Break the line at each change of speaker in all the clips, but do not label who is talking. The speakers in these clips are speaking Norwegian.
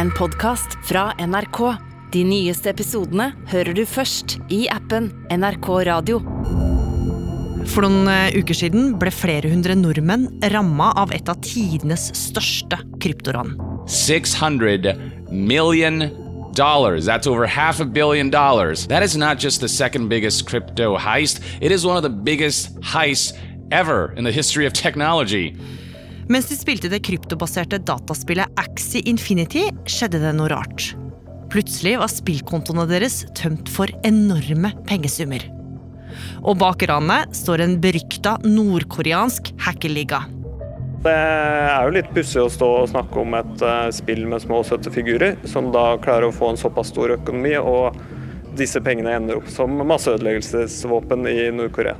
en podkast fra NRK. De nyeste episodene hører du først i appen NRK Radio.
For noen eh, uker siden ble flere hundre nordmenn ramma av et av tidenes største kryptoran.
600 million dollars. That's over half a billion dollars. That is not just the second biggest crypto heist, it is one of the biggest heists ever in the history of technology.
Mens de spilte det kryptobaserte dataspillet Axie Infinity, skjedde det noe rart. Plutselig var spillkontoene deres tømt for enorme pengesummer. Og bak ranet står en berykta nordkoreansk hackerliga.
Det er jo litt pussig å stå og snakke om et uh, spill med små, søte figurer, som da klarer å få en såpass stor økonomi, og disse pengene ender opp som masseødeleggelsesvåpen i Nord-Korea.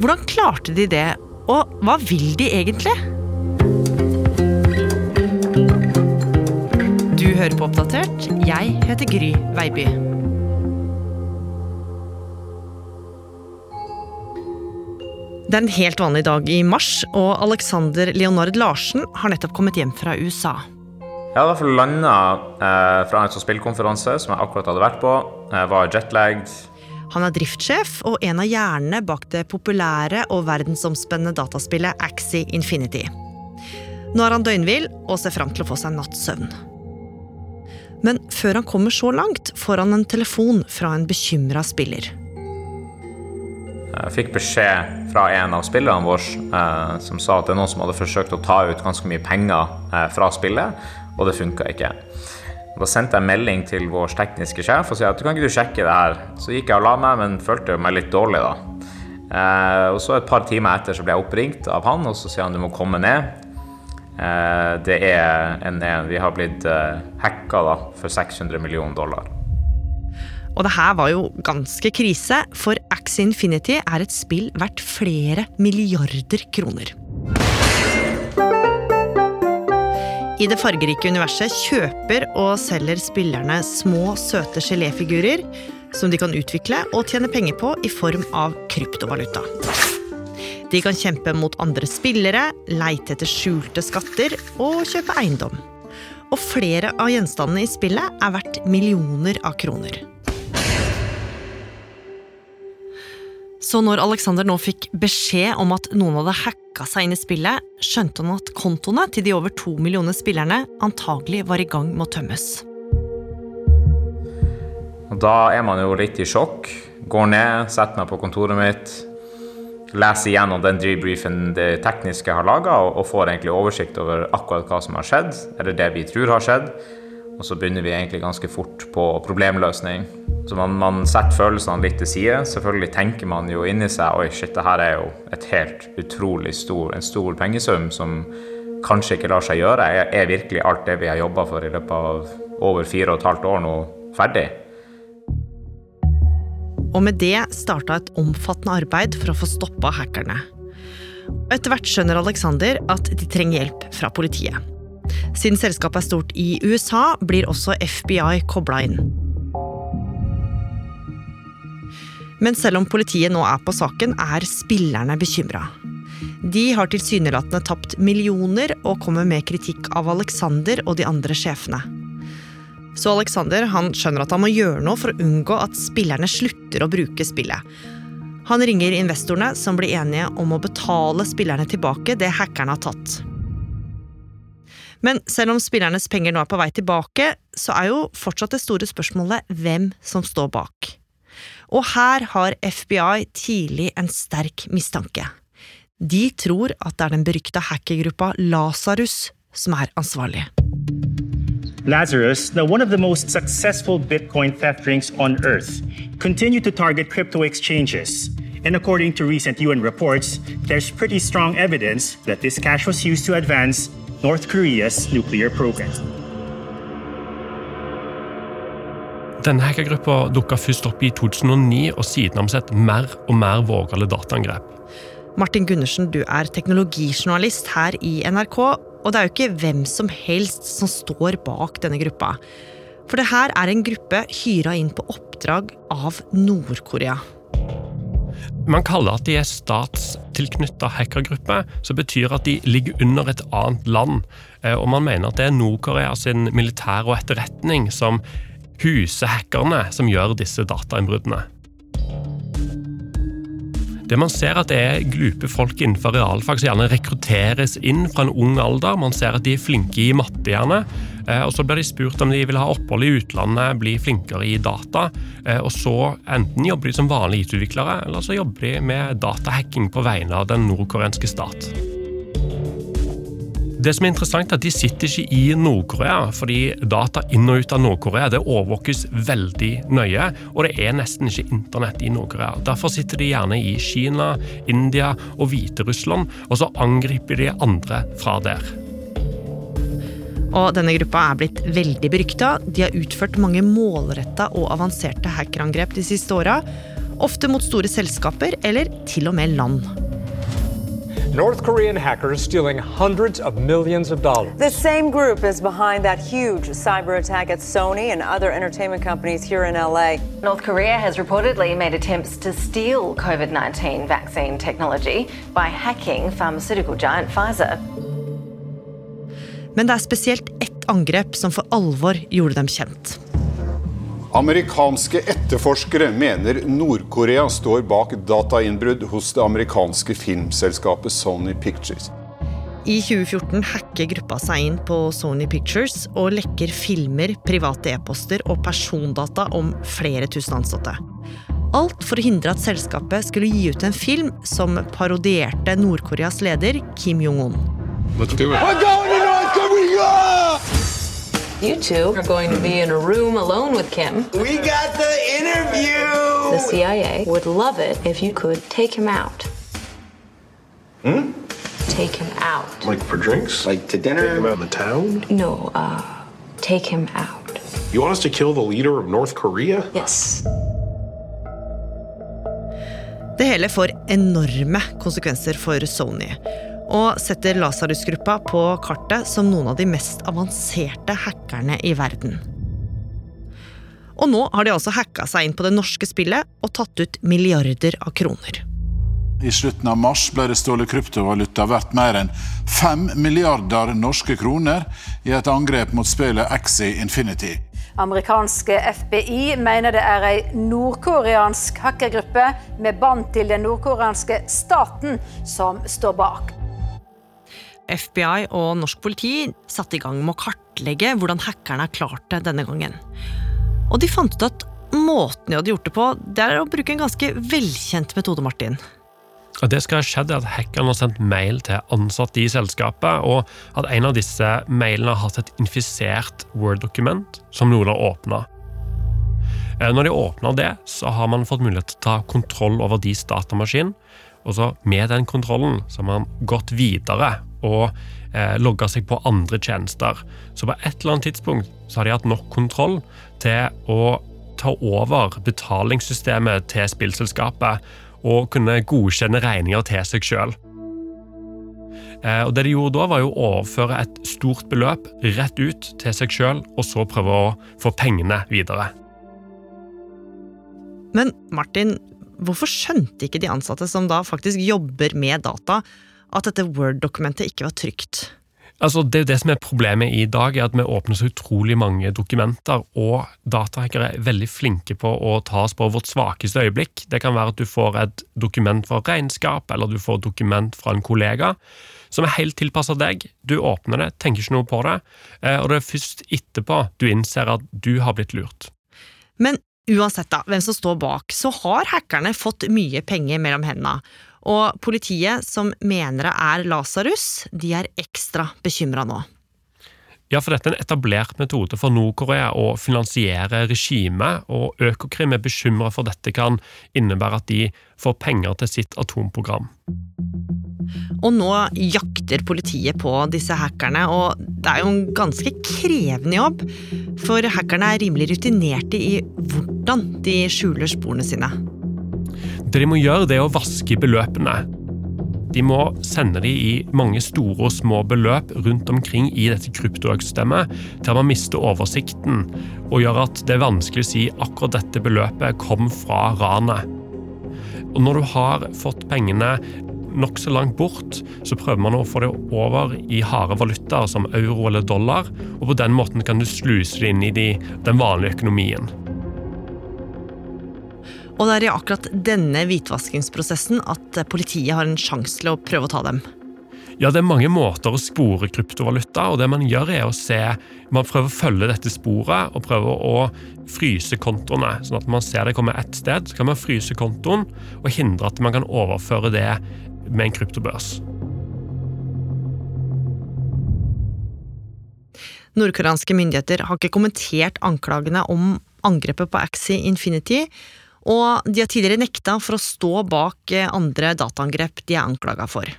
Hvordan klarte de det, og hva vil de egentlig? Du hører på Oppdatert. Jeg heter Gry Veiby. Det er en helt vanlig dag i mars, og Alexander Leonard Larsen har nettopp kommet hjem fra USA.
Jeg hadde i landa eh, fra en sånn spillkonferanse som jeg akkurat hadde vært på. Jeg var jetlagd.
Han er driftssjef og en av hjernene bak det populære og verdensomspennende dataspillet Axie Infinity. Nå er han døgnvill og ser fram til å få seg nattsøvn. Men før han kommer så langt, får han en telefon fra en bekymra spiller.
Jeg fikk beskjed fra en av spillerne våre eh, som sa at det er noen som hadde forsøkt å ta ut ganske mye penger eh, fra spillet, og det funka ikke. Og da sendte jeg melding til vår tekniske sjef og sa at du kan ikke du sjekke det her. Så gikk jeg og la meg, men følte meg litt dårlig da. Eh, og så Et par timer etter så ble jeg oppringt av han, og så sier han du må komme ned. Eh, det er en, en Vi har blitt eh, hacka da, for 600 millioner dollar.
Og det her var jo ganske krise, for Axe Infinity er et spill verdt flere milliarder kroner. I det fargerike universet kjøper og selger spillerne små, søte geléfigurer som de kan utvikle og tjene penger på i form av kryptovaluta. De kan kjempe mot andre spillere, leite etter skjulte skatter og kjøpe eiendom. Og flere av gjenstandene i spillet er verdt millioner av kroner. Så når Alexander nå fikk beskjed om at noen hadde hacka seg inn i spillet, skjønte han at kontoene til de over to millioner spillerne antagelig var i gang med å tømmes.
Da er man jo litt i sjokk. Går ned, setter meg på kontoret mitt, leser igjennom den debriefen det tekniske har laga, og, får egentlig oversikt over akkurat hva som har skjedd, eller det vi tror har skjedd. Og så begynner vi egentlig ganske fort på problemløsning. Så man, man setter følelsene litt til side. Selvfølgelig tenker man jo inni seg oi, shit, det her er jo et helt utrolig stor, en stor pengesum som kanskje ikke lar seg gjøre. Er virkelig alt det vi har jobba for i løpet av over fire og et halvt år nå, ferdig?
Og med det starta et omfattende arbeid for å få stoppa hackerne. Etter hvert skjønner Alexander at de trenger hjelp fra politiet. Siden selskapet er stort i USA, blir også FBI kobla inn. Men selv om politiet nå er på saken, er spillerne bekymra. De har tilsynelatende tapt millioner og kommer med kritikk av Alexander og de andre sjefene. Så Alexander han skjønner at han må gjøre noe for å unngå at spillerne slutter å bruke spillet. Han ringer investorene, som blir enige om å betale spillerne tilbake det hackerne har tatt. Men selv om spillernes penger nå er på vei tilbake, så er jo fortsatt det store spørsmålet hvem som står bak. Og her har FBI tidlig en sterk mistanke. De tror at det er den berykta hackergruppa Lasarus som er ansvarlig.
Lazarus, now one of the most successful Bitcoin theft rings on earth, continue to target crypto exchanges. And according to recent UN reports, there's pretty strong evidence that this cash was used to advance North Korea's nuclear program.
Denne hackergruppa dukka først opp i 2009, og siden har vi sett mer og mer vågale dataangrep.
Martin Gundersen, du er teknologijournalist her i NRK, og det er jo ikke hvem som helst som står bak denne gruppa. For det her er en gruppe hyra inn på oppdrag av Nord-Korea.
Man kaller at de er statstilknytta hackergruppe, som betyr at de ligger under et annet land. Eh, og man mener at det er Nord-Korea sin militær og etterretning som huser hackerne som gjør disse datainnbruddene. Det man ser at det er glupe folk innenfor realfag som gjerne rekrutteres inn fra en ung alder. Man ser at de er flinke i matte, gjerne. Eh, og Så blir de spurt om de vil ha opphold i utlandet, bli flinkere i data. Eh, og så enten jobber de som vanlige IT-utviklere, eller så jobber de med datahacking på vegne av den nordkoreanske stat. Det som er interessant er at De sitter ikke i Nord-Korea, fordi data inn og ut av Nord-Korea det overvåkes veldig nøye, og det er nesten ikke internett i Nord-Korea. Derfor sitter de gjerne i Kina, India og Hviterussland, og så angriper de andre fra der.
Og denne gruppa er blitt veldig berykta. De har utført mange målretta og avanserte hackerangrep de siste åra. Ofte mot store selskaper, eller til og med land.
North Korean hackers stealing hundreds of millions of dollars.
The same group is behind that huge cyber attack at Sony and other entertainment companies here in LA.
North Korea has reportedly made attempts to steal COVID 19 vaccine technology by hacking pharmaceutical giant Pfizer.
Men det er spesielt ett angrep som for alvor gjorde dem kjent.
Amerikanske etterforskere mener Nord-Korea står bak datainnbrudd hos det amerikanske filmselskapet Sony Pictures.
I 2014 hacker gruppa seg inn på Sony Pictures og lekker filmer, private e-poster og persondata om flere tusen ansatte. Alt for å hindre at selskapet skulle gi ut en film som parodierte Nord-Koreas leder Kim Jong-un.
Let's do it.
You two are going to be in a room alone with Kim.
We got the interview!
The CIA would love it if you could take him out.
Hmm?
Take him out.
Like for drinks? Like to dinner? Take him out in the town?
No, uh, take him out.
You want us to kill the leader of North Korea?
Yes.
Det hele får enorme konsekvenser for Sony og setter Lasarus-gruppa på kartet som noen av de mest avanserte hackerne i verden. Og nå har de altså hacka seg inn på det norske spillet og tatt ut milliarder av kroner.
I slutten av mars ble det stjålet kryptovaluta verdt mer enn 5 milliarder norske kroner i et angrep mot spillet Axie Infinity.
Amerikanske FBI mener det er ei nordkoreansk hackergruppe med bånd til den nordkoreanske staten som står bak.
FBI og norsk politi satte i gang med å kartlegge hvordan hackerne har klart det denne gangen. Og de fant ut at måten de hadde gjort det på, det er å bruke en ganske velkjent metode, Martin.
Det skal ha skjedd at hackerne har sendt mail til ansatte i selskapet, og at en av disse mailene har hatt et infisert Word-dokument som noen har åpna. Eh, når de åpner det, så har man fått mulighet til å ta kontroll over deres datamaskin. Og så med den kontrollen så har man gått videre og eh, logga seg på andre tjenester. Så på et eller annet tidspunkt så har de hatt nok kontroll til å ta over betalingssystemet til spillselskapet og kunne godkjenne regninger til seg sjøl. Eh, og det de gjorde da, var jo å overføre et stort beløp rett ut til seg sjøl, og så prøve å få pengene videre.
Men Martin, hvorfor skjønte ikke de ansatte som da faktisk jobber med data, at dette Word-dokumentet ikke var trygt?
Altså, det er jo det som er Problemet i dag, er at vi åpner så utrolig mange dokumenter, og datahackere er veldig flinke på å ta oss på vårt svakeste øyeblikk. Det kan være at du får et dokument fra regnskap, eller du får et dokument fra en kollega som er helt tilpassa deg. Du åpner det, tenker ikke noe på det, eh, og det er først etterpå du innser at du har blitt lurt.
Men uansett da, hvem som står bak, så har hackerne fått mye penger mellom hendene. Og politiet, som mener det er Lasarus, de er ekstra bekymra nå.
Ja, for dette er en etablert metode for Nord-Korea å finansiere regimet, og Økokrim er bekymra for dette kan innebære at de får penger til sitt atomprogram.
Og nå jakter politiet på disse hackerne, og det er jo en ganske krevende jobb. For hackerne er rimelig rutinerte i hvordan de skjuler sporene sine.
Det de må gjøre, det er å vaske beløpene. De må sende de i mange store og små beløp rundt omkring i dette kryptoøkosystemet til man mister oversikten og gjør at det er vanskelig å si akkurat dette beløpet kom fra ranet. Og når du har fått pengene nokså langt bort, så prøver man å få det over i harde valutaer som euro eller dollar, og på den måten kan du sluse det inn i de, den vanlige økonomien.
Og det er i akkurat denne hvitvaskingsprosessen at politiet har en sjanse til å prøve å ta dem.
Ja, det er mange måter å spore kryptovaluta, og det man gjør er å se Man prøver å følge dette sporet og prøver å fryse kontoene. Sånn at man ser det kommer ett sted, så kan man fryse kontoen og hindre at man kan overføre det med en kryptobørs.
Nordkoreanske myndigheter har ikke kommentert anklagene om angrepet på Axie Infinity, og de har tidligere nekta for å stå bak andre dataangrep de er anklaga for.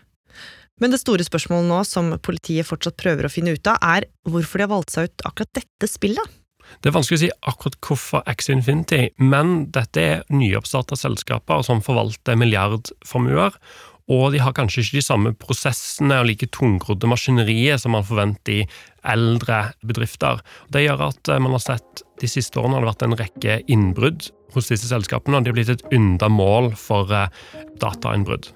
Men det store spørsmålet nå, som politiet fortsatt prøver å finne ut av, er hvorfor de har valgt seg ut akkurat dette spillet.
Det er vanskelig å si akkurat hvorfor Axie Infinity, men dette er nyoppstarta selskaper som forvalter milliardformuer, og de har kanskje ikke de samme prosessene og like tungrodde maskineriet som man forventer i eldre bedrifter. Det gjør at eh, man har sett de siste årene har det vært en rekke innbrudd hos disse selskapene, og de har blitt et ynda mål for eh, datainnbrudd.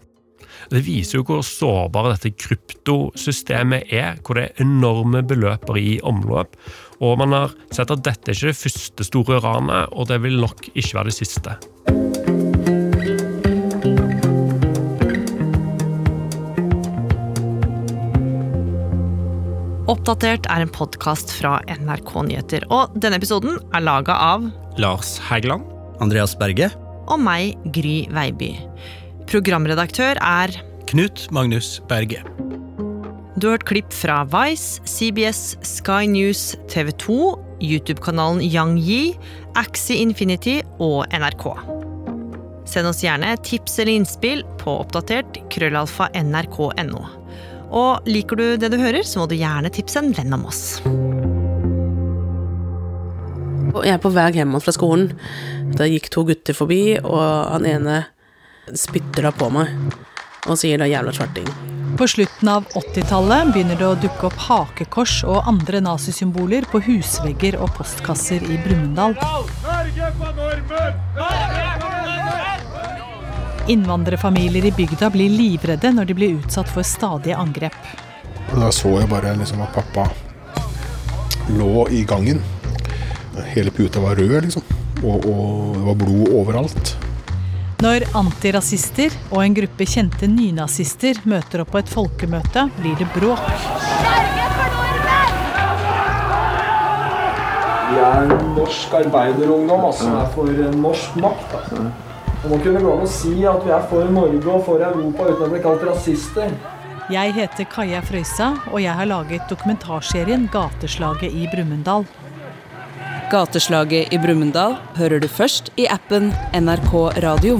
Det viser jo hvor sårbare dette kryptosystemet er, hvor det er enorme beløper i omløp. Og man har sett at dette er ikke det første store ranet, og det vil nok ikke være det siste.
Oppdatert er en podkast fra NRK Nyheter, og denne episoden er laga av
Lars Hægeland. Andreas Berge.
Og meg, Gry Veiby. Programredaktør er
Knut Magnus Berge.
Du har hørt klipp fra Vice, CBS, Sky News, TV 2, YouTube-kanalen Yang Yi, Axie Infinity og NRK. Send oss gjerne tips eller innspill på oppdatert krøllalfa nrk.no. Og liker du det du hører, så må du gjerne tipse en venn om oss.
Jeg er på vei hjem fra skolen. Da gikk to gutter forbi, og han ene spytter da på meg og sier da 'jævla svarting'.
På slutten av 80-tallet begynner det å dukke opp hakekors og andre nazisymboler på husvegger og postkasser i Brumunddal. Innvandrerfamilier i bygda blir livredde når de blir utsatt for stadige angrep.
Da så jeg bare liksom at pappa lå i gangen. Hele puta var rød, liksom. Og, og det var blod overalt.
Når antirasister og en gruppe kjente nynazister møter opp på et folkemøte, blir det bråk.
Vi er norsk arbeiderungdom altså, som er for norsk makt. Altså. Det må kunne gå an å si at vi er for Norge og for Europa uten å bli kalt rasister.
Jeg heter Kaja Frøysa, og jeg har laget dokumentarserien 'Gateslaget i Brumunddal'.
Gateslaget i Brumunddal hører du først i appen NRK Radio.